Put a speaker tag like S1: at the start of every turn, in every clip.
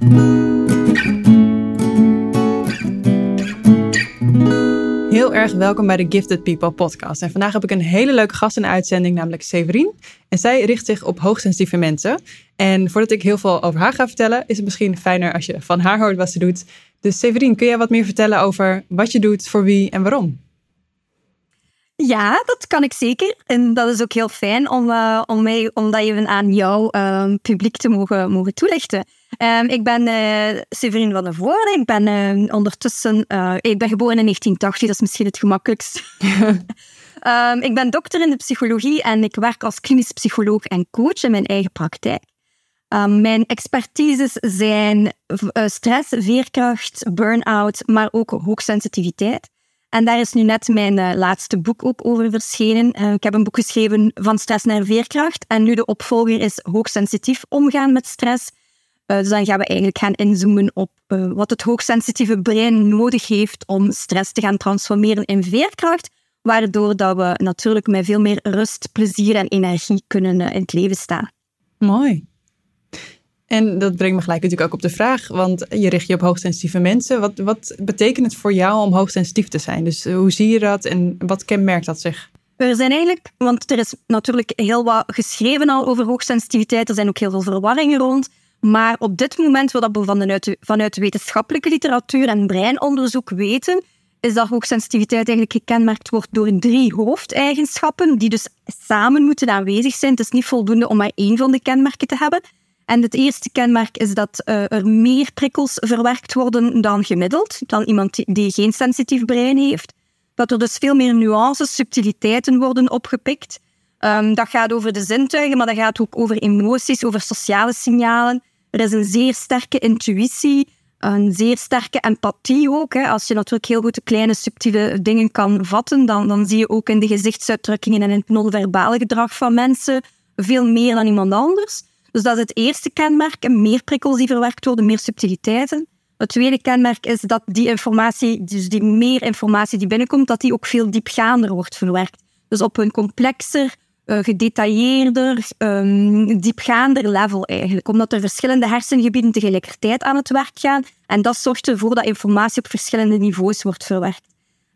S1: Heel erg welkom bij de Gifted People podcast. En vandaag heb ik een hele leuke gast in de uitzending, namelijk Severine. En zij richt zich op hoogsensitieve mensen. En voordat ik heel veel over haar ga vertellen, is het misschien fijner als je van haar hoort wat ze doet. Dus Severine, kun jij wat meer vertellen over wat je doet, voor wie en waarom?
S2: Ja, dat kan ik zeker. En dat is ook heel fijn om, uh, om, mij, dat even aan jou uh, publiek te mogen, mogen toelichten. Um, ik ben uh, Severine van der Voorde. Ik ben uh, ondertussen... Uh, ik ben geboren in 1980, dat is misschien het gemakkelijkst. um, ik ben dokter in de psychologie en ik werk als klinisch psycholoog en coach in mijn eigen praktijk. Um, mijn expertises zijn stress, veerkracht, burn-out, maar ook hoogsensitiviteit. En daar is nu net mijn laatste boek ook over verschenen. Ik heb een boek geschreven van stress naar veerkracht. En nu de opvolger is hoogsensitief omgaan met stress. Uh, dus dan gaan we eigenlijk gaan inzoomen op wat het hoogsensitieve brein nodig heeft om stress te gaan transformeren in veerkracht. Waardoor dat we natuurlijk met veel meer rust, plezier en energie kunnen in het leven staan.
S1: Mooi. En dat brengt me gelijk natuurlijk ook op de vraag, want je richt je op hoogsensitieve mensen. Wat, wat betekent het voor jou om hoogsensitief te zijn? Dus eh, hoe zie je dat en wat kenmerkt dat zich?
S2: Er zijn eigenlijk, want er is natuurlijk heel wat geschreven al over hoogsensitiviteit. Er zijn ook heel veel verwarringen rond. Maar op dit moment, wat we vanuit de, vanuit wetenschappelijke literatuur en breinonderzoek weten, is dat hoogsensitiviteit eigenlijk gekenmerkt wordt door drie hoofdeigenschappen, die dus samen moeten aanwezig zijn. Het is niet voldoende om maar één van de kenmerken te hebben. En het eerste kenmerk is dat uh, er meer prikkels verwerkt worden dan gemiddeld, dan iemand die, geen sensitief brein heeft. Dat er dus veel meer nuances, subtiliteiten worden opgepikt. Um, dat gaat over de zintuigen, maar dat gaat ook over emoties, over sociale signalen. Er is een zeer sterke intuïtie, een zeer sterke empathie ook. Hè. Als je natuurlijk heel goed de kleine subtiele dingen kan vatten, dan, dan zie je ook in de gezichtsuitdrukkingen en in het non-verbale gedrag van mensen veel meer dan iemand anders. Dus dat is het eerste kenmerk. Meer prikkels die verwerkt worden, meer subtiliteiten. Het tweede kenmerk is dat die informatie, dus die meer informatie die binnenkomt, dat die ook veel diepgaander wordt verwerkt. Dus op een complexer, uh, gedetailleerder, um, diepgaander level eigenlijk. Omdat er verschillende hersengebieden tegelijkertijd aan het werk gaan. En dat zorgt ervoor dat informatie op verschillende niveaus wordt verwerkt.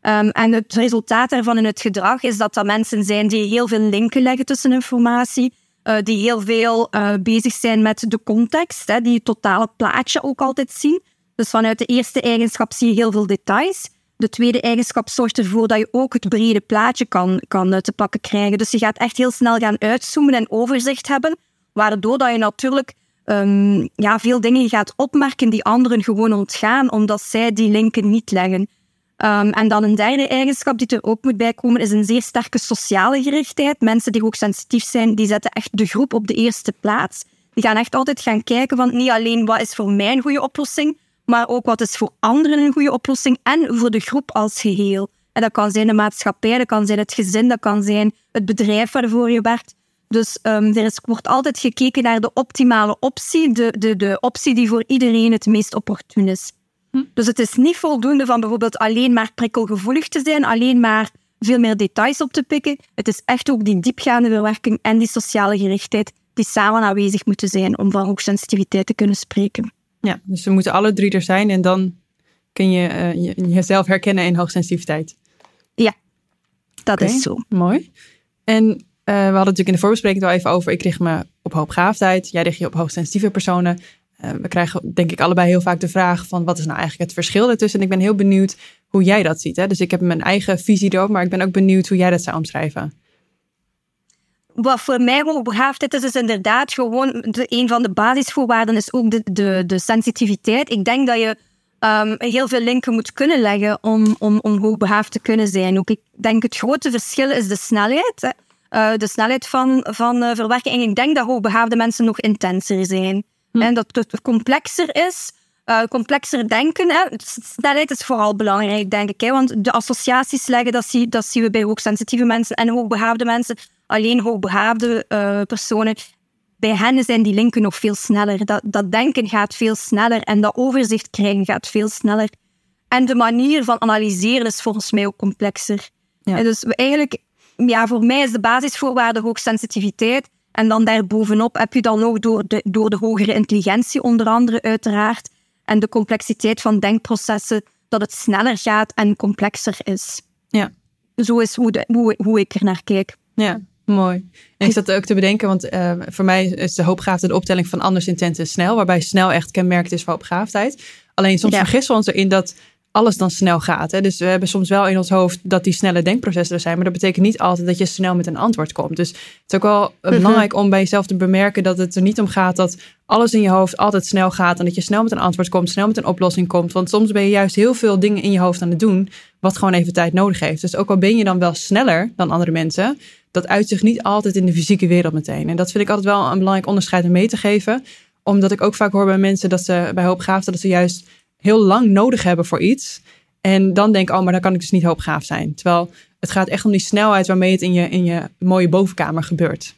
S2: Um, en het resultaat daarvan in het gedrag is dat dat mensen zijn die heel veel linken leggen tussen informatie, uh, die heel veel uh, bezig zijn met de context, hè, die het totale plaatje ook altijd zien. Dus vanuit de eerste eigenschap zie je heel veel details. De tweede eigenschap zorgt ervoor dat je ook het brede plaatje kan, kan te pakken krijgen. Dus je gaat echt heel snel gaan uitzoomen en overzicht hebben, waardoor dat je natuurlijk um, ja, veel dingen gaat opmerken die anderen gewoon ontgaan, omdat zij die linken niet leggen. Um, en dan een derde eigenschap die er ook moet bijkomen, is een zeer sterke sociale gerichtheid. Mensen die hoogsensitief zijn, die zetten echt de groep op de eerste plaats. Die gaan echt altijd gaan kijken van niet alleen wat is voor mij een goede oplossing, maar ook wat is voor anderen een goede oplossing en voor de groep als geheel. En dat kan zijn de maatschappij, dat kan zijn het gezin, dat kan zijn het bedrijf waarvoor je werkt. Dus um, er is, wordt altijd gekeken naar de optimale optie, de, de, de optie die voor iedereen het meest opportun is. Hm. Dus het is niet voldoende van bijvoorbeeld alleen maar prikkelgevoelig te zijn, alleen maar veel meer details op te pikken. Het is echt ook die diepgaande verwerking en die sociale gerichtheid die samen aanwezig moeten zijn om van hoogsensitiviteit te kunnen spreken.
S1: Ja, dus we moeten alle drie er zijn en dan kun je uh, jezelf herkennen in hoogsensitiviteit.
S2: Ja, dat is zo.
S1: Mooi. En uh, we hadden natuurlijk in de voorbespreking al even over, ik richt me op hoogbegaafdheid, jij richt je op hoogsensitieve personen. Uh, we krijgen denk ik allebei heel vaak de vraag van wat is nou eigenlijk het verschil ertussen? En ik ben heel benieuwd hoe jij dat ziet. Hè? Dus ik heb mijn eigen visie erop, maar ik ben ook benieuwd hoe jij dat zou omschrijven.
S2: Wat voor mij hoogbegaafdheid is, is inderdaad gewoon de, een van de basisvoorwaarden is ook de, de, de sensitiviteit. Ik denk dat je um, heel veel linken moet kunnen leggen om, om, om hoogbegaafd te kunnen zijn. Ook ik denk het grote verschil is de snelheid. Uh, de snelheid van, van uh, verwerking. En ik denk dat hoogbegaafde mensen nog intenser zijn. Hm. En dat het complexer is, uh, complexer denken. Hè. Snelheid is vooral belangrijk, denk ik. Hè, want de associaties leggen, dat, zie, dat zien we bij hoogsensitieve mensen en hoogbegaafde mensen. Alleen hoogbegaafde uh, personen, bij hen zijn die linken nog veel sneller. Dat, dat denken gaat veel sneller en dat overzicht krijgen gaat veel sneller. En de manier van analyseren is volgens mij ook complexer. Ja. dus eigenlijk, ja, voor mij is de basisvoorwaarde hoogsensitiviteit En dan daarbovenop heb je dan ook door de, door de hogere intelligentie, onder andere uiteraard, en de complexiteit van denkprocessen, dat het sneller gaat en complexer is.
S1: Ja.
S2: Zo is hoe, de, hoe, hoe ik er naar kijk.
S1: Ja, mooi. En ik zat ook te bedenken, want uh, voor mij is de hoopgaafde de optelling van anders intent en snel, waarbij snel echt kenmerkt is voor hoopgaafdheid. Alleen soms ja. vergissen we ons erin dat alles dan snel gaat. Hè? Dus we hebben soms wel in ons hoofd dat die snelle denkprocessen er zijn, maar dat betekent niet altijd dat je snel met een antwoord komt. Dus het is ook wel
S2: Mhm.
S1: belangrijk om bij jezelf te bemerken dat het er niet om gaat dat alles in je hoofd altijd snel gaat en dat je snel met een antwoord komt, snel met een oplossing komt. Want soms ben je juist heel veel dingen in je hoofd aan het doen, wat gewoon even tijd nodig heeft. Dus ook al ben je dan wel sneller dan andere mensen, dat uit zich niet altijd in de fysieke wereld meteen. En dat vind ik altijd wel een belangrijk onderscheid om mee te geven, omdat ik ook vaak hoor bij mensen dat ze bij hoopgaafde dat ze juist heel lang nodig hebben voor iets. En dan denk ik, oh, maar dan kan ik dus niet hoopgaaf zijn. Terwijl het gaat echt om die snelheid waarmee het in je, in je mooie bovenkamer gebeurt.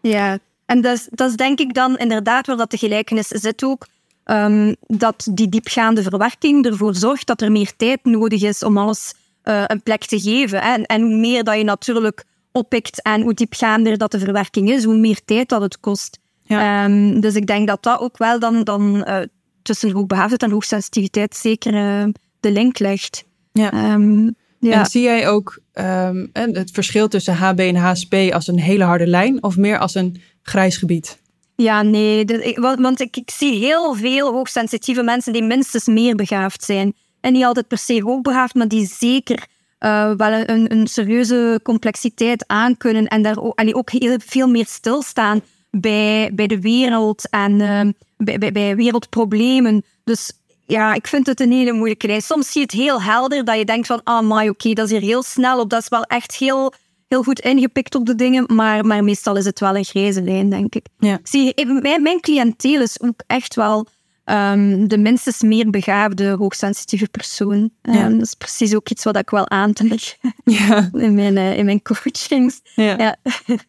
S2: Ja, en dat is, denk ik dan inderdaad waar dat de gelijkenis zit ook. Um, dat die diepgaande verwerking ervoor zorgt dat er meer tijd nodig is om alles uh, een plek te geven. Hè. En, en hoe meer dat je natuurlijk oppikt en hoe diepgaander dat de verwerking is, hoe meer tijd dat het kost. Ja. Um, dus ik denk dat dat ook wel dan, dan uh, tussen hoogbegaafdheid en hoogsensitiviteit zeker uh, de link legt.
S1: Ja.
S2: Um, ja.
S1: En zie jij ook um, het verschil tussen HB en HSP als een hele harde lijn of meer als een grijs gebied?
S2: Ja, nee. Want ik, ik, zie heel veel hoogsensitieve mensen die minstens meer begaafd zijn. En niet altijd per se hoogbegaafd, maar die zeker uh, wel een, een, serieuze complexiteit aankunnen. En daar ook, allee, ook heel veel meer stilstaan bij, bij de wereld en uh, bij, bij, bij wereldproblemen. Dus ja, ik vind het een hele moeilijke lijn. Soms zie je het heel helder dat je denkt van, ah, maar oké, okay, dat is hier heel snel op. Dat is wel echt heel, heel goed ingepikt op de dingen. Maar, maar meestal is het wel een grijze lijn, denk ik.
S1: Ja.
S2: ik zie, mijn, mijn cliënteel is ook echt wel um, de minstens meer begaafde, hoogsensitieve persoon.
S1: Ja.
S2: Um, dat is precies ook iets wat ik wel aantrek
S1: ja.
S2: in, mijn, uh, in mijn coachings.
S1: Ja.
S2: ja.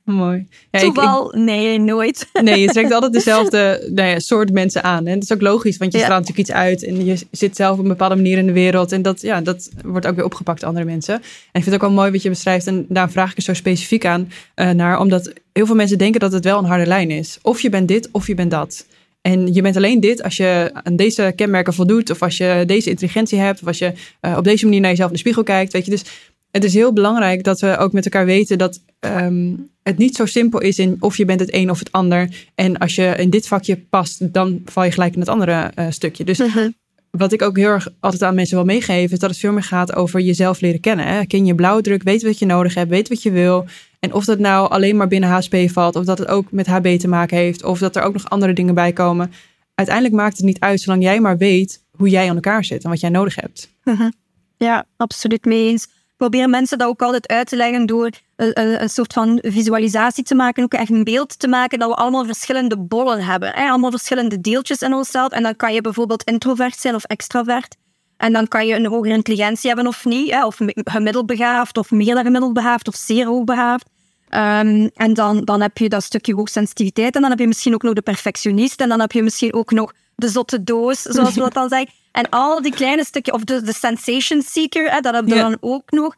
S1: Mooi. Ja,
S2: Zowel, nee, nooit.
S1: Nee, je trekt altijd dezelfde nou ja, soort mensen aan. En dat is ook logisch, want je straalt natuurlijk iets uit en je zit zelf op een bepaalde manier in de wereld. En dat, ja, dat wordt ook weer opgepakt door andere mensen. En ik vind het ook wel mooi wat je beschrijft. En daar vraag ik er zo specifiek aan uh, naar, omdat heel veel mensen denken dat het wel een harde lijn is. Of je bent dit, of je bent dat. En je bent alleen dit als je aan deze kenmerken voldoet, of als je deze intelligentie hebt, of als je uh, op deze manier naar jezelf in de spiegel kijkt. Weet je, dus het is heel belangrijk dat we ook met elkaar weten dat um, het niet zo simpel is in of je bent het een of het ander. En als je in dit vakje past, dan val je gelijk in het andere uh, stukje. Dus
S2: Mhm.
S1: Wat ik ook heel erg altijd aan mensen wil meegeven, is dat het veel meer gaat over jezelf leren kennen. Hè? Ken je blauwdruk, weet wat je nodig hebt, weet wat je wil. En of dat nou alleen maar binnen HSP valt, of dat het ook met HB te maken heeft, of dat er ook nog andere dingen bij komen. Uiteindelijk maakt het niet uit, zolang jij maar weet hoe jij aan elkaar zit en wat jij nodig hebt.
S2: Mhm. Ja, absoluut mee eens. Probeer mensen dat ook altijd uit te leggen door een, een, een, soort van visualisatie te maken, ook echt een beeld te maken dat we allemaal verschillende bollen hebben. Hè? Allemaal verschillende deeltjes in onszelf. En dan kan je bijvoorbeeld introvert zijn of extravert. En dan kan je een hogere intelligentie hebben of niet. Hè? Of gemiddeld begaafd, of meer dan gemiddeld begaafd, of zeer hoogbegaafd. Um, en dan, dan heb je dat stukje hoogsensitiviteit. En dan heb je misschien ook nog de perfectionist. En dan heb je misschien ook nog de zotte doos, zoals we dat dan zeggen. En al die kleine stukjes, of de, de sensation seeker, hè, dat heb je dan ook nog.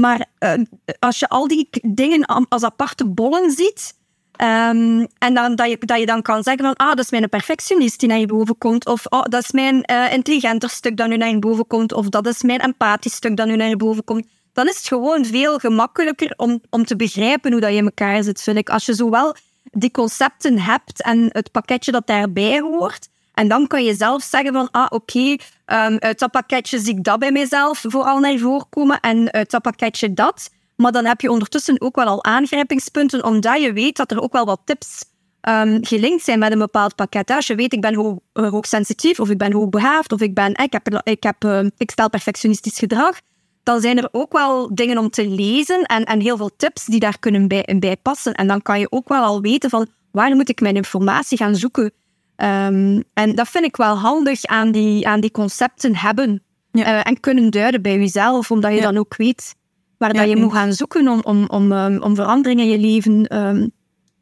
S2: Maar uh, als je al die dingen als aparte bollen ziet, um, en dan, dat, je, dat je dan kan zeggen van, ah, dat is mijn perfectionist die naar je boven komt, of oh, dat is mijn uh, intelligenter stuk dat nu naar je boven komt, of dat is mijn empathisch stuk dat nu naar je boven komt, dan is het gewoon veel gemakkelijker om, om te begrijpen hoe dat je in elkaar zit, vind ik. Als je zowel die concepten hebt en het pakketje dat daarbij hoort, en dan kan je zelf zeggen van, ah, oké, okay, um, uit dat pakketje zie ik dat bij mezelf vooral naar voren komen en uit dat pakketje dat. Maar dan heb je ondertussen ook wel al aangrijpingspunten, omdat je weet dat er ook wel wat tips um, gelinkt zijn met een bepaald pakket. Als je weet, ik ben hoog, hoogsensitief, of ik ben hoogbegaafd, of ik, ben, ik, heb, ik, heb, uh, ik stel perfectionistisch gedrag, dan zijn er ook wel dingen om te lezen en, en heel veel tips die daar kunnen bij, bij passen. En dan kan je ook wel al weten van, waar moet ik mijn informatie gaan zoeken? Um, en dat vind ik wel handig aan die, aan die concepten hebben.
S1: Ja.
S2: Uh, en kunnen duiden bij jezelf, omdat je
S1: Ja.
S2: dan ook weet waar
S1: Ja,
S2: dat je moet gaan zoeken om, om, om, um, om veranderingen in je leven um,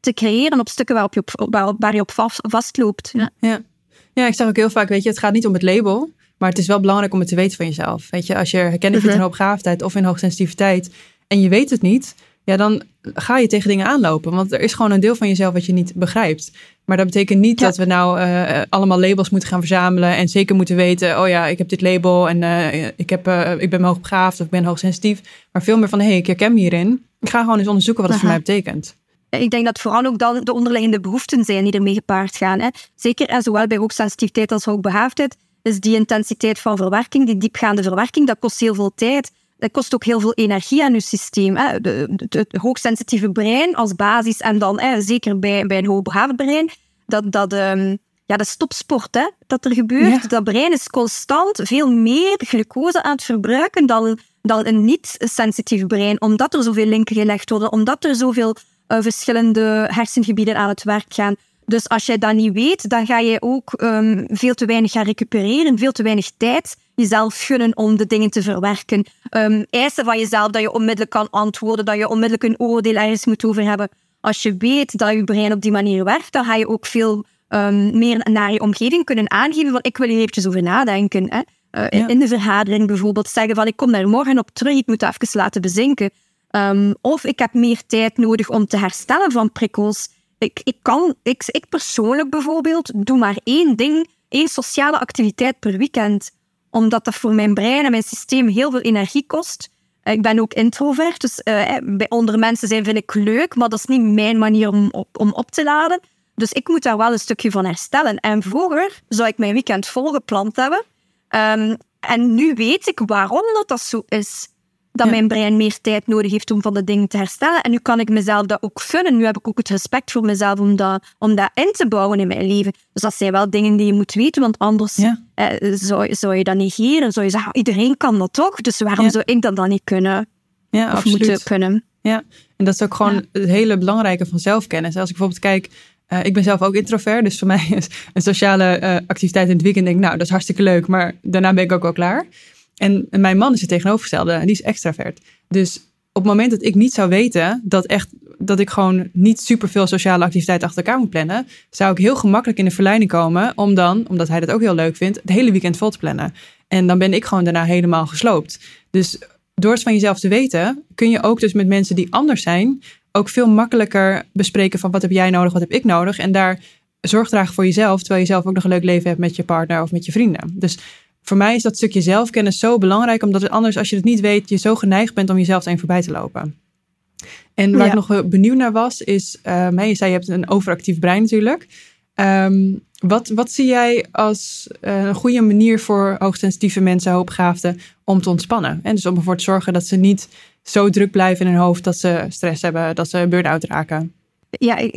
S2: te creëren op stukken waarop je op, waar, waar je op vast, vastloopt. Ja.
S1: Ja. ja, ik zeg ook heel vaak, weet je, het gaat niet om het label, maar het is wel belangrijk om het te weten van jezelf. Weet je, als je herkenning vindt in
S2: Mhm.
S1: hoogbegaafdheid of in hoogsensitiviteit en je weet het niet, ja, dan ga je tegen dingen aanlopen. Want er is gewoon een deel van jezelf wat je niet begrijpt. Maar dat betekent niet dat we nou uh, allemaal labels moeten gaan verzamelen. En zeker moeten weten, oh ja, ik heb dit label en uh, ik, heb, uh, ik ben hoogbegaafd of ik ben hoogsensitief. Maar veel meer van, hé, hey, ik herken me hierin. Ik ga gewoon eens onderzoeken wat het Aha. voor mij betekent.
S2: Ik denk dat vooral ook dan de onderliggende behoeften zijn die ermee gepaard gaan. Hè. Zeker en zowel bij hoogsensitiviteit als hoogbegaafdheid is die intensiteit van verwerking, die diepgaande verwerking, dat kost heel veel tijd. Dat kost ook heel veel energie aan je systeem. Hè. het hoogsensitieve brein als basis en dan hè, zeker bij, bij een hoogbegaafd brein, dat, dat, um, ja, dat stopsport hè, dat er gebeurt. Dat brein is constant veel meer glucose aan het verbruiken dan, dan een niet-sensitief brein, omdat er zoveel linken gelegd worden, omdat er zoveel uh, verschillende hersengebieden aan het werk gaan. Dus als jij dat niet weet, dan ga je ook um, veel te weinig gaan recupereren, veel te weinig tijd jezelf gunnen om de dingen te verwerken. Um, eisen van jezelf dat je onmiddellijk kan antwoorden, dat je onmiddellijk een oordeel ergens moet over hebben. Als je weet dat je brein op die manier werkt, dan ga je ook veel um, meer naar je omgeving kunnen aangeven van ik wil hier eventjes over nadenken. Hè? Uh, In de vergadering bijvoorbeeld zeggen van ik kom daar morgen op terug, ik moet even laten bezinken. Um, of ik heb meer tijd nodig om te herstellen van prikkels. Ik, ik, kan, ik, ik persoonlijk bijvoorbeeld doe maar één ding, één sociale activiteit per weekend. Omdat dat voor mijn brein en mijn systeem heel veel energie kost. Ik ben ook introvert, dus uh, bij onder mensen zijn vind ik leuk, maar dat is niet mijn manier om op, om op te laden. Dus ik moet daar wel een stukje van herstellen. En vroeger zou ik mijn weekend volgepland hebben. Um, en nu weet ik waarom dat, dat zo is dat mijn brein meer tijd nodig heeft om van de dingen te herstellen. En nu kan ik mezelf dat ook gunnen. Nu heb ik ook het respect voor mezelf om dat, om dat in te bouwen in mijn leven. Dus dat zijn wel dingen die je moet weten, want anders eh, zou, zou je dat negeren. Zou je zeggen, ah, iedereen kan dat toch? Dus waarom zou ik dat dan niet kunnen?
S1: Ja, of absoluut. moeten kunnen? Ja, en dat is ook gewoon het hele belangrijke van zelfkennis. Als ik bijvoorbeeld kijk... Uh, ik ben zelf ook introvert, dus voor mij is een sociale uh, activiteit in het weekend denk ik, nou, dat is hartstikke leuk, maar daarna ben ik ook wel klaar. En mijn man is het tegenovergestelde. En die is extravert. Dus op het moment dat ik niet zou weten dat, echt, dat ik gewoon niet superveel sociale activiteiten achter elkaar moet plannen, zou ik heel gemakkelijk in de verleiding komen om dan, omdat hij dat ook heel leuk vindt, het hele weekend vol te plannen. En dan ben ik gewoon daarna helemaal gesloopt. Dus door het van jezelf te weten, kun je ook dus met mensen die anders zijn, ook veel makkelijker bespreken van wat heb jij nodig, wat heb ik nodig. En daar zorg dragen voor jezelf, terwijl je zelf ook nog een leuk leven hebt met je partner of met je vrienden. Dus voor mij is dat stukje zelfkennis zo belangrijk, omdat het anders, als je het niet weet, je zo geneigd bent om jezelf een voorbij te lopen. En waar ik nog eh, benieuwd naar was, is, um, je zei je hebt een overactief brein natuurlijk. Um, wat, wat zie jij als uh, een goede manier voor hoogsensitieve mensen, hoopgaafden, om te ontspannen? En dus om ervoor te zorgen dat ze niet zo druk blijven in hun hoofd dat ze stress hebben, dat ze burn-out raken
S2: ja, uh,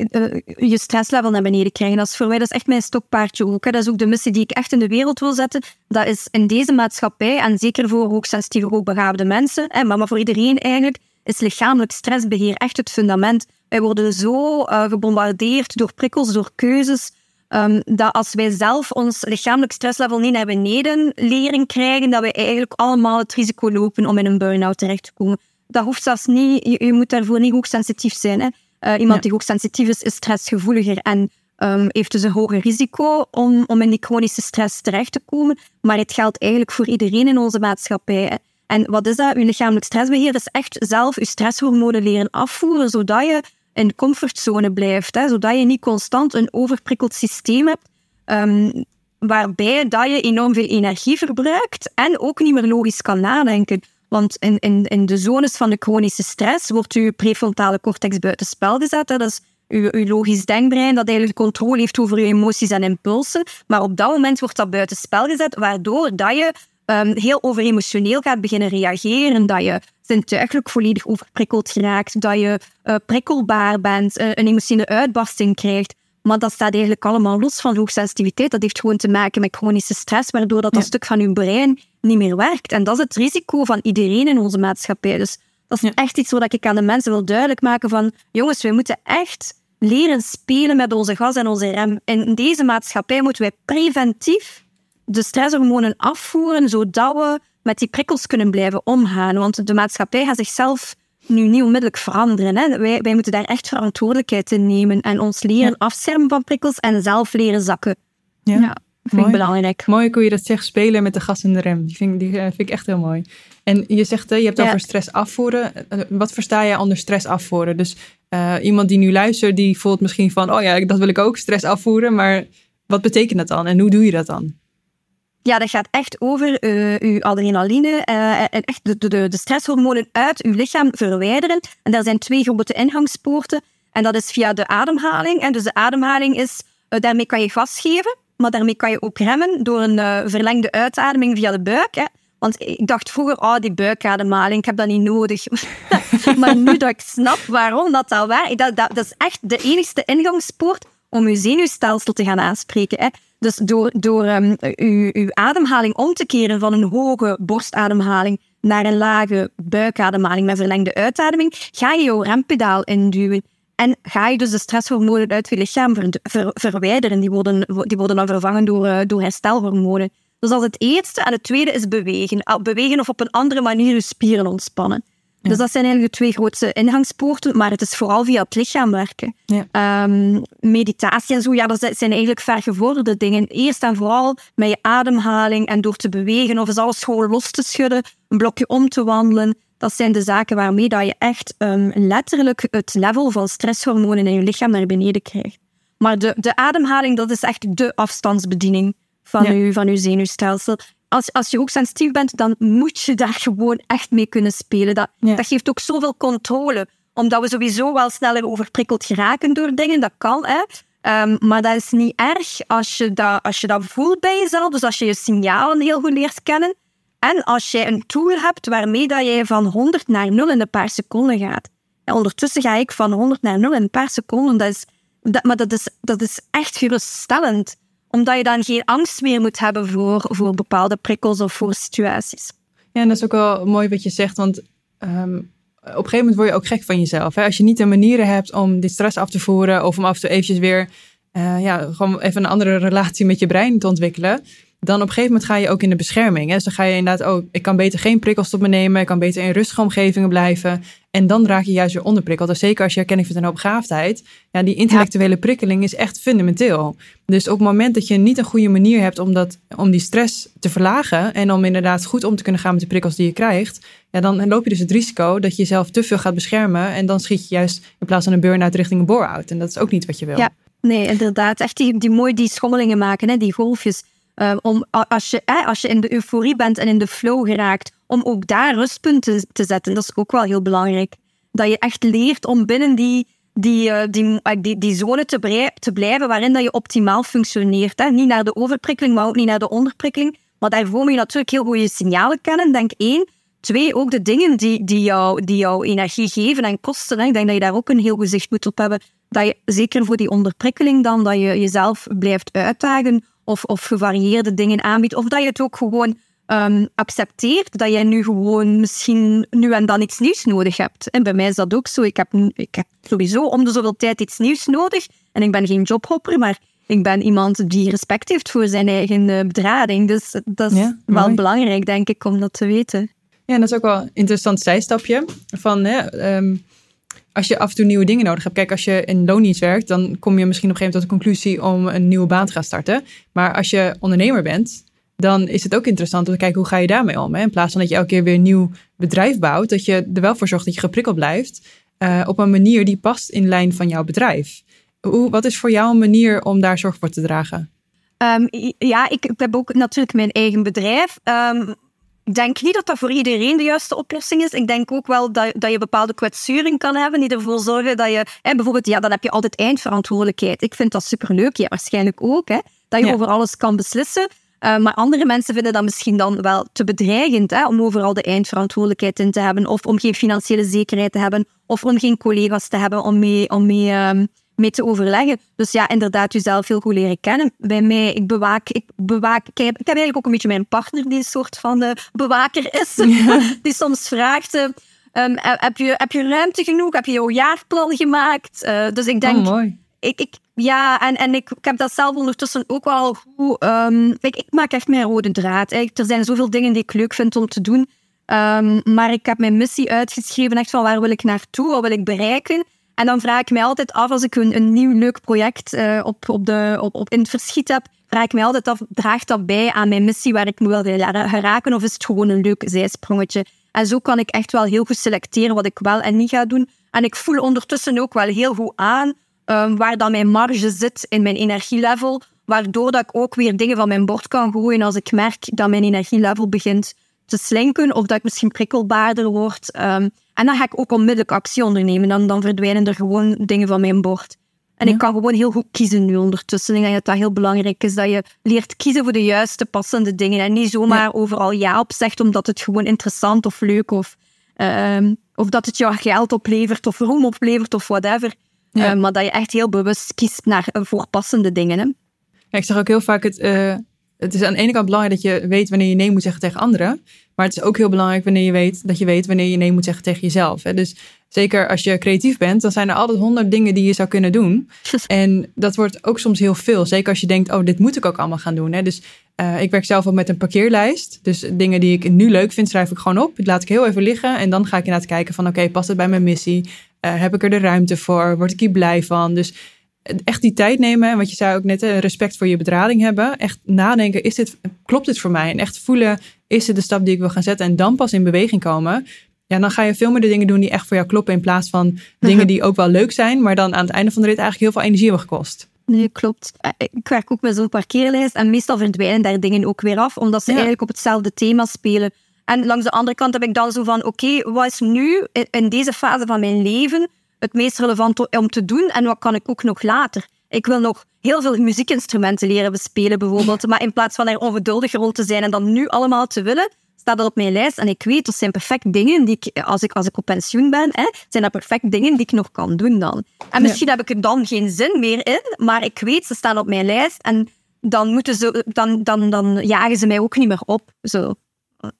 S2: je stresslevel naar beneden krijgen. Dat is voor mij dat is echt mijn stokpaardje ook. Hè. Dat is ook de missie die ik echt in de wereld wil zetten. Dat is in deze maatschappij, en zeker voor hoogsensitieve, hoogbegaafde mensen, maar, maar voor iedereen eigenlijk, is lichamelijk stressbeheer echt het fundament. Wij worden zo uh, gebombardeerd door prikkels, door keuzes, um, dat als wij zelf ons lichamelijk stresslevel niet naar beneden leren krijgen, dat wij eigenlijk allemaal het risico lopen om in een burn-out terecht te komen. Dat hoeft zelfs niet, je, je moet daarvoor niet hoogsensitief zijn. Hè. Uh, iemand die hoogsensitief is, is stressgevoeliger en um, heeft dus een hoger risico om, om in die chronische stress terecht te komen. Maar het geldt eigenlijk voor iedereen in onze maatschappij. En wat is dat? Uw lichamelijk stressbeheer is echt zelf uw stresshormonen leren afvoeren, zodat je in comfortzone blijft. Hè, zodat je niet constant een overprikkeld systeem hebt, um, waarbij dat je enorm veel energie verbruikt en ook niet meer logisch kan nadenken. Want in, in, in de zones van de chronische stress wordt uw prefrontale cortex buitenspel gezet. Dat is uw, uw logisch denkbrein dat eigenlijk controle heeft over uw emoties en impulsen. Maar op dat moment wordt dat buitenspel gezet, waardoor dat je um, heel overemotioneel gaat beginnen reageren, dat je zintuigelijk volledig overprikkeld geraakt, dat je uh, prikkelbaar bent, uh, een emotionele uitbarsting krijgt. Maar dat staat eigenlijk allemaal los van hoogsensitiviteit. Dat heeft gewoon te maken met chronische stress, waardoor dat, ja. dat stuk van uw brein niet meer werkt. En dat is het risico van iedereen in onze maatschappij. Dus dat is echt iets wat ik aan de mensen wil duidelijk maken van jongens, wij moeten echt leren spelen met onze gas en onze rem. In deze maatschappij moeten wij preventief de stresshormonen afvoeren, zodat we met die prikkels kunnen blijven omgaan. Want de maatschappij gaat zichzelf nu niet onmiddellijk veranderen. Hè. Wij, wij moeten daar echt verantwoordelijkheid in nemen en ons leren ja. afschermen van prikkels en zelf leren zakken.
S1: Ja. ja.
S2: Vind ik belangrijk.
S1: Mooi hoe je dat zegt, spelen met de gas en de rem. Die vind, die, uh, vind ik echt heel mooi. En je zegt, uh, je hebt ja. over stress afvoeren. Uh, wat versta je onder stress afvoeren? Dus iemand die nu luistert, die voelt misschien van... oh ja, dat wil ik ook, stress afvoeren. Maar wat betekent dat dan en hoe doe je dat dan?
S2: Ja, dat gaat echt over uh, uw adrenaline en echt de, de, de stresshormonen uit uw lichaam verwijderen. En daar zijn twee grote ingangspoorten. En dat is via de ademhaling. En dus de ademhaling is, daarmee kan je gas geven, maar daarmee kan je ook remmen door een uh, verlengde uitademing via de buik. Hè. Want ik dacht vroeger, oh, die buikademhaling, ik heb dat niet nodig. maar nu dat ik snap waarom dat dat werkt, dat, dat, is echt de enigste ingangspoort om je zenuwstelsel te gaan aanspreken. Hè. Dus door, door um, uw, uw ademhaling om te keren van een hoge borstademhaling naar een lage buikademhaling met verlengde uitademing, ga je jouw rempedaal induwen. En ga je dus de stresshormonen uit je lichaam ver, ver, verwijderen. Die worden, die worden dan vervangen door, uh, door herstelhormonen. Dus dat is het eerste. En het tweede is bewegen. Bewegen of op een andere manier je spieren ontspannen. Ja. Dus dat zijn eigenlijk de twee grootste ingangspoorten, maar het is vooral via het lichaam werken. Ja. Um, meditatie en zo, ja, dat zijn eigenlijk vergevorderde dingen. Eerst en vooral met je ademhaling en door te bewegen of is alles gewoon los te schudden, een blokje om te wandelen. Dat zijn de zaken waarmee dat je echt um, letterlijk het level van stresshormonen in je lichaam naar beneden krijgt. Maar de, de ademhaling, dat is echt de afstandsbediening van, ja. je, van je zenuwstelsel. Als, als je hoogsensitief bent, dan moet je daar gewoon echt mee kunnen spelen. Dat, ja. dat geeft ook zoveel controle. Omdat we sowieso wel sneller overprikkeld geraken door dingen. Dat kan, hè. Um, maar dat is niet erg als je dat, als je dat voelt bij jezelf. Dus als je je signalen heel goed leert kennen. En als jij een tool hebt waarmee dat jij van 100 naar 0 in een paar seconden gaat. En ondertussen ga ik van 100 naar 0 in een paar seconden. Dat is, dat, maar dat is, dat is echt geruststellend. Omdat je dan geen angst meer moet hebben voor, voor bepaalde prikkels of voor situaties.
S1: Ja, en dat is ook wel mooi wat je zegt. Want um, op een gegeven moment word je ook gek van jezelf. Hè? Als je niet de manieren hebt om die stress af te voeren. Of om af en toe eventjes weer... Uh, ja, gewoon even een andere relatie met je brein te ontwikkelen dan op een gegeven moment ga je ook in de bescherming. Hè? Dus dan ga je inderdaad, oh, ik kan beter geen prikkels tot me nemen. Ik kan beter in rustige omgevingen blijven. En dan raak je juist weer onderprikkeld. Dus zeker als je herkenning vindt en hoogbegaafdheid. Ja, die intellectuele prikkeling is echt fundamenteel. Dus op het moment dat je niet een goede manier hebt om, dat, om die stress te verlagen. En om inderdaad goed om te kunnen gaan met de prikkels die je krijgt. Ja, dan loop je dus het risico dat je jezelf te veel gaat beschermen. En dan schiet je juist in plaats van een burn-out richting een bore-out. En dat is ook niet wat je wil.
S2: Ja. Nee, inderdaad. Echt die, die mooi die schommelingen maken, hè? die golfjes. Um, om, als, je, eh, als je in de euforie bent en in de flow geraakt, om ook daar rustpunten te zetten. Dat is ook wel heel belangrijk. Dat je echt leert om binnen die, die, uh, die, die, die zone te, te blijven waarin dat je optimaal functioneert. Hè. Niet naar de overprikkeling, maar ook niet naar de onderprikkeling. Maar daarvoor moet je natuurlijk heel goede signalen kennen, denk één. Twee, ook de dingen die, die, jou, die jou energie geven en kosten. Hè. Ik denk dat je daar ook een heel gezicht moet op hebben. Dat je, zeker voor die onderprikkeling dan, dat je jezelf blijft uitdagen of, of gevarieerde dingen aanbiedt. Of dat je het ook gewoon um, accepteert dat jij nu gewoon misschien nu en dan iets nieuws nodig hebt. En bij mij is dat ook zo. Ik heb, ik heb sowieso om de zoveel tijd iets nieuws nodig. En ik ben geen jobhopper, maar ik ben iemand die respect heeft voor zijn eigen uh, bedrading. Dus dat is ja, wel belangrijk, denk ik, om dat te weten.
S1: Ja, dat is ook wel een interessant zijstapje. Van, hè, um, als je af en toe nieuwe dingen nodig hebt. Kijk, als je in loondienst werkt, dan kom je misschien op een gegeven moment tot de conclusie om een nieuwe baan te gaan starten. Maar als je ondernemer bent, dan is het ook interessant om te kijken hoe ga je daarmee om. Hè? In plaats van dat je elke keer weer een nieuw bedrijf bouwt, dat je er wel voor zorgt dat je geprikkeld blijft uh, op een manier die past in lijn van jouw bedrijf. Hoe, wat is voor jou een manier om daar zorg voor te dragen?
S2: Um, ja, ik, ik, heb ook natuurlijk mijn eigen bedrijf. Um, ik denk niet dat dat voor iedereen de juiste oplossing is. Ik denk ook wel dat, dat je bepaalde kwetsuren kan hebben die ervoor zorgen dat je... Hè, bijvoorbeeld, ja, dan heb je altijd eindverantwoordelijkheid. Ik vind dat superleuk. Ja, waarschijnlijk ook. Hè, dat je ja. over alles kan beslissen. Uh, maar andere mensen vinden dat misschien dan wel te bedreigend hè, om overal de eindverantwoordelijkheid in te hebben. Of om geen financiële zekerheid te hebben. Of om geen collega's te hebben om mee... Om mee um, mee te overleggen. Dus ja, inderdaad, jezelf heel goed leren kennen. Bij mij, ik bewaak, ik bewaak, ik heb, ik heb eigenlijk ook een beetje mijn partner die een soort van de bewaker is. Ja. Die soms vraagt, uh, um, heb, je, heb je ruimte genoeg? Heb je jouw jaarplan gemaakt? Uh, dus ik denk...
S1: Oh, mooi.
S2: Ik, ik, ja, en, en ik, ik heb dat zelf ondertussen ook wel goed... Um, ik, ik maak echt mijn rode draad. Er zijn zoveel dingen die ik leuk vind om te doen. Um, maar ik heb mijn missie uitgeschreven, echt van waar wil ik naartoe, wat wil ik bereiken. En dan vraag ik mij altijd af, als ik een, nieuw leuk project uh, op, op de, op, in het verschiet heb, vraag ik mij altijd af, draagt dat bij aan mijn missie waar ik me wil geraken of is het gewoon een leuk zijsprongetje? En zo kan ik echt wel heel goed selecteren wat ik wel en niet ga doen. En ik voel ondertussen ook wel heel goed aan um, waar dan mijn marge zit in mijn energielevel, waardoor dat ik ook weer dingen van mijn bord kan gooien als ik merk dat mijn energielevel begint te slinken of dat ik misschien prikkelbaarder word. Um, en dan ga ik ook onmiddellijk actie ondernemen. Dan, dan verdwijnen er gewoon dingen van mijn bord. En ik kan gewoon heel goed kiezen nu ondertussen. Ik denk dat dat heel belangrijk is, dat je leert kiezen voor de juiste, passende dingen. En niet zomaar overal ja op zegt, omdat het gewoon interessant of leuk of, uh, of dat het jou geld oplevert of roem oplevert of whatever. Uh, maar dat je echt heel bewust kiest naar uh, voor passende dingen. Hè.
S1: Ja, ik zeg ook heel vaak, het, uh, het is aan de ene kant belangrijk dat je weet wanneer je nee moet zeggen tegen anderen. Maar het is ook heel belangrijk wanneer je weet dat je weet wanneer je nee moet zeggen tegen jezelf. Hè. Dus zeker als je creatief bent, dan zijn er altijd honderd dingen die je zou kunnen doen. En dat wordt ook soms heel veel. Zeker als je denkt, oh, dit moet ik ook allemaal gaan doen. Hè. Dus uh, ik werk zelf ook met een parkeerlijst. Dus dingen die ik nu leuk vind, schrijf ik gewoon op. Dat laat ik heel even liggen. En dan ga ik inderdaad kijken van, oké, past het bij mijn missie? Uh, heb ik er de ruimte voor? Word ik hier blij van? Dus echt die tijd nemen. wat je zei ook net, respect voor je bedrading hebben. Echt nadenken, is dit, klopt dit voor mij? En echt voelen, is dit de stap die ik wil gaan zetten? En dan pas in beweging komen. Ja, dan ga je veel meer de dingen doen die echt voor jou kloppen. In plaats van dingen die ook wel leuk zijn. Maar dan aan het einde van de rit eigenlijk heel veel energie hebben gekost.
S2: Nee, klopt. Eh, ik werk ook met zo'n parkeerlijst. En meestal verdwijnen daar dingen ook weer af. Omdat ze eigenlijk op hetzelfde thema spelen. En langs de andere kant heb ik dan zo van, oké, wat is nu in deze fase van mijn leven het meest relevant om te doen en wat kan ik ook nog later? Ik wil nog heel veel muziekinstrumenten leren bespelen bijvoorbeeld, maar in plaats van er ongeduldig rond te zijn en dan nu allemaal te willen, staat dat op mijn lijst en ik weet, dat zijn perfect dingen die ik, als ik, als ik op pensioen ben, hè, zijn dat perfect dingen die ik nog kan doen dan. En misschien heb ik er dan geen zin meer in, maar ik weet, ze staan op mijn lijst en dan, moeten ze, dan, dan, dan jagen ze mij ook niet meer op. Zo.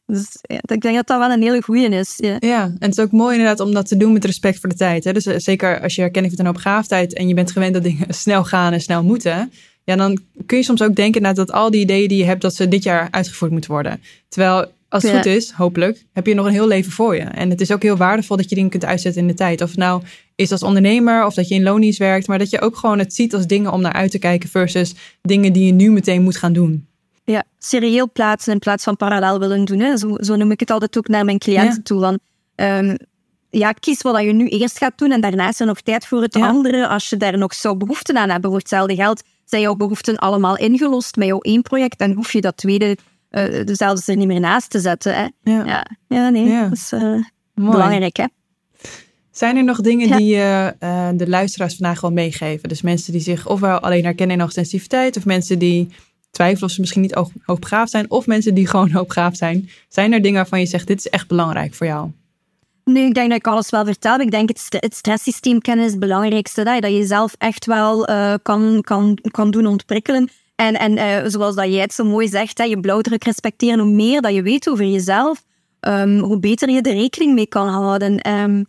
S2: Dus ik denk dat dat wel een hele goeie is. Ja.
S1: ja, en het is ook mooi inderdaad om dat te doen met respect voor de tijd. Hè? Dus eh, zeker als je herkenning vindt een opgaaftijd en je bent gewend dat dingen snel gaan en snel moeten. Ja, dan kun je soms ook denken dat al die ideeën die je hebt, dat ze dit jaar uitgevoerd moeten worden. Terwijl als het goed is, hopelijk, heb je nog een heel leven voor je. En het is ook heel waardevol dat je dingen kunt uitzetten in de tijd. Of het nou is als ondernemer of dat je in lonies werkt, maar dat je ook gewoon het ziet als dingen om naar uit te kijken versus dingen die je nu meteen moet gaan doen
S2: ja, serieel plaatsen in plaats van parallel willen doen. Hè. Zo, zo noem ik het altijd ook naar mijn cliënten toe. Van, um, ja, kies wat je nu eerst gaat doen en daarna is er nog tijd voor het andere. Als je daar nog zo behoefte aan hebt, voor hetzelfde geld, zijn jouw behoeften allemaal ingelost met jouw één project. Dan hoef je dat tweede uh, zelfs er niet meer naast te zetten. Hè. Ja. ja. nee, dat is uh, belangrijk. Hè.
S1: Zijn er nog dingen die je uh, de luisteraars vandaag gewoon meegeven? Dus mensen die zich ofwel alleen herkennen in hoogsensitiviteit, of mensen die twijfelen of ze misschien niet hoogbegaafd zijn. Of mensen die gewoon hoogbegaafd zijn. Zijn er dingen waarvan je zegt, dit is echt belangrijk voor jou?
S2: Nee, ik denk dat ik alles wel vertel. Ik denk het, het stresssysteem kennen is het belangrijkste. Dat je, dat je jezelf echt wel uh, kan, kan, kan doen ontprikkelen. En, en uh, zoals dat jij het zo mooi zegt, je blauwdruk respecteren. Hoe meer dat je weet over jezelf, um, hoe beter je er rekening mee kan houden. Um,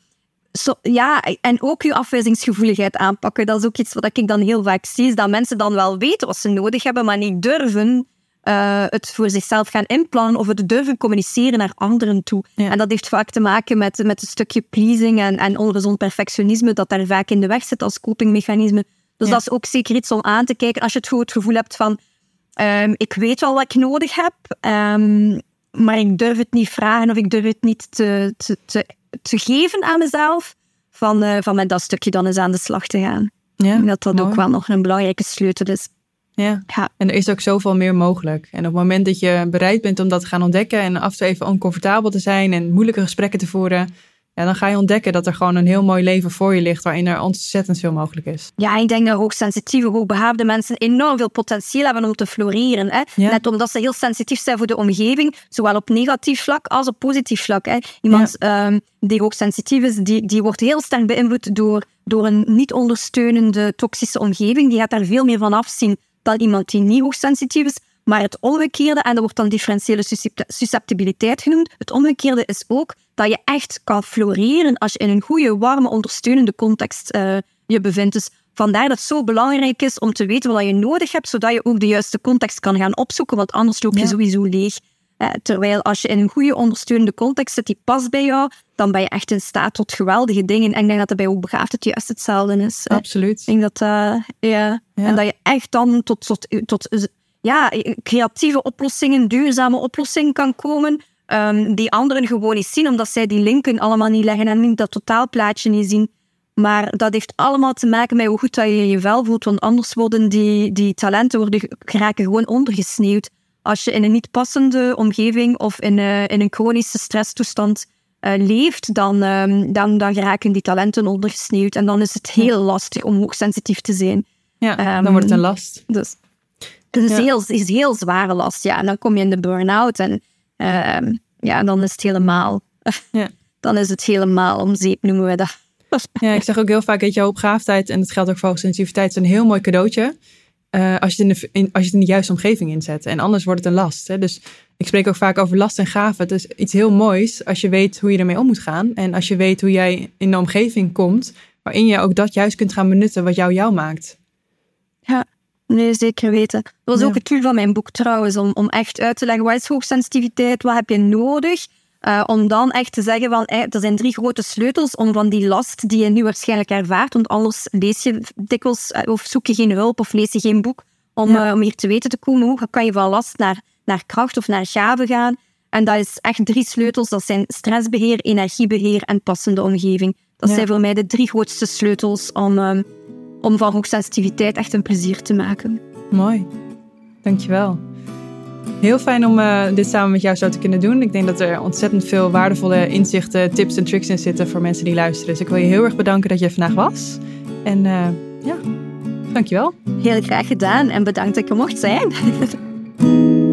S2: ja, en ook je afwijzingsgevoeligheid aanpakken. Dat is ook iets wat ik dan heel vaak zie, is dat mensen dan wel weten wat ze nodig hebben, maar niet durven uh, het voor zichzelf gaan inplannen of het durven communiceren naar anderen toe. En dat heeft vaak te maken met, met een stukje pleasing en, en ongezond perfectionisme dat daar vaak in de weg zit als copingmechanisme. Dus dat is ook zeker iets om aan te kijken als je het goed gevoel hebt van um, ik weet wel wat ik nodig heb, um, maar ik durf het niet vragen of ik durf het niet te, te, te te geven aan mezelf, van, uh, van met dat stukje dan eens aan de slag te gaan. Ja, dat dat ook wel nog een belangrijke sleutel is.
S1: Ja. ja, en er is ook zoveel meer mogelijk. En op het moment dat je bereid bent om dat te gaan ontdekken en af en toe even oncomfortabel te zijn en moeilijke gesprekken te voeren, ja, dan ga je ontdekken dat er gewoon een heel mooi leven voor je ligt waarin er ontzettend veel mogelijk is.
S2: Ja, ik denk dat hoogsensitieve, hoogbehaafde mensen enorm veel potentieel hebben om te floreren. Hè? Net omdat ze heel sensitief zijn voor de omgeving, zowel op negatief vlak als op positief vlak. Hè? Iemand um, die hoogsensitief is, die, die wordt heel sterk beïnvloed door, door een niet ondersteunende toxische omgeving. Die gaat daar veel meer van afzien dan iemand die niet hoogsensitief is. Maar het omgekeerde, en dat wordt dan differentiële susceptibiliteit genoemd, het omgekeerde is ook dat je echt kan floreren als je in een goede, warme, ondersteunende context uh, je bevindt. Dus vandaar dat het zo belangrijk is om te weten wat je nodig hebt, zodat je ook de juiste context kan gaan opzoeken, want anders loop je sowieso leeg. Uh, terwijl als je in een goede ondersteunende context zit die past bij jou, dan ben je echt in staat tot geweldige dingen. En ik denk dat dat bij ook begaafd het juist hetzelfde is.
S1: Absoluut.
S2: Ik denk dat, uh, ja. ja. En dat je echt dan tot, tot, tot ja, creatieve oplossingen, duurzame oplossingen kan komen. Ehm, die anderen gewoon niet zien, omdat zij die linken allemaal niet leggen en niet dat totaalplaatje niet zien. Maar dat heeft allemaal te maken met hoe goed dat je je vel voelt, want anders worden die, die talenten worden, geraken gewoon ondergesneeuwd. Als je in een niet passende omgeving of in, uh, in een chronische stresstoestand uh, leeft, dan, um, dan, dan geraken die talenten ondergesneeuwd. En dan is het heel lastig om hoogsensitief te zijn.
S1: Ja, um, dan wordt het een last.
S2: Dus het is, ja. heel, is heel zware last, ja. En dan kom je in de burn-out en uh, ja, dan is het helemaal... Ja. dan is het helemaal om zeep, noemen we dat.
S1: Ja, ik zeg ook heel vaak, weet je, hoopgaafdheid, en dat geldt ook voor hoogsensitiviteit, is een heel mooi cadeautje. Uh, als, je het in de, in, als je het in de juiste omgeving inzet. En anders wordt het een last. Hè? Dus ik spreek ook vaak over last en gave. Het is iets heel moois als je weet hoe je ermee om moet gaan. En als je weet hoe jij in de omgeving komt, waarin je ook dat juist kunt gaan benutten wat jou jou maakt.
S2: Nee, zeker weten. Dat was ook het doel van mijn boek trouwens, om, om echt uit te leggen wat is hoogsensitiviteit, wat heb je nodig. Uh, om dan echt te zeggen van, hey, er zijn drie grote sleutels om van die last die je nu waarschijnlijk ervaart, want anders lees je dikwijls uh, of zoek je geen hulp of lees je geen boek, om, ja. uh, om hier te weten te komen hoe kan je van last naar, naar kracht of naar gave gaan. En dat is echt drie sleutels, dat zijn stressbeheer, energiebeheer en passende omgeving. Dat ja. zijn voor mij de drie grootste sleutels om, um, om van hoogsensitiviteit echt een plezier te maken.
S1: Mooi, dankjewel. Heel fijn om uh, dit samen met jou zo te kunnen doen. Ik denk dat er ontzettend veel waardevolle inzichten, tips en tricks in zitten voor mensen die luisteren. Dus ik wil je heel erg bedanken dat je vandaag was. En uh, ja, dankjewel.
S2: Heel graag gedaan en bedankt dat ik er mocht zijn.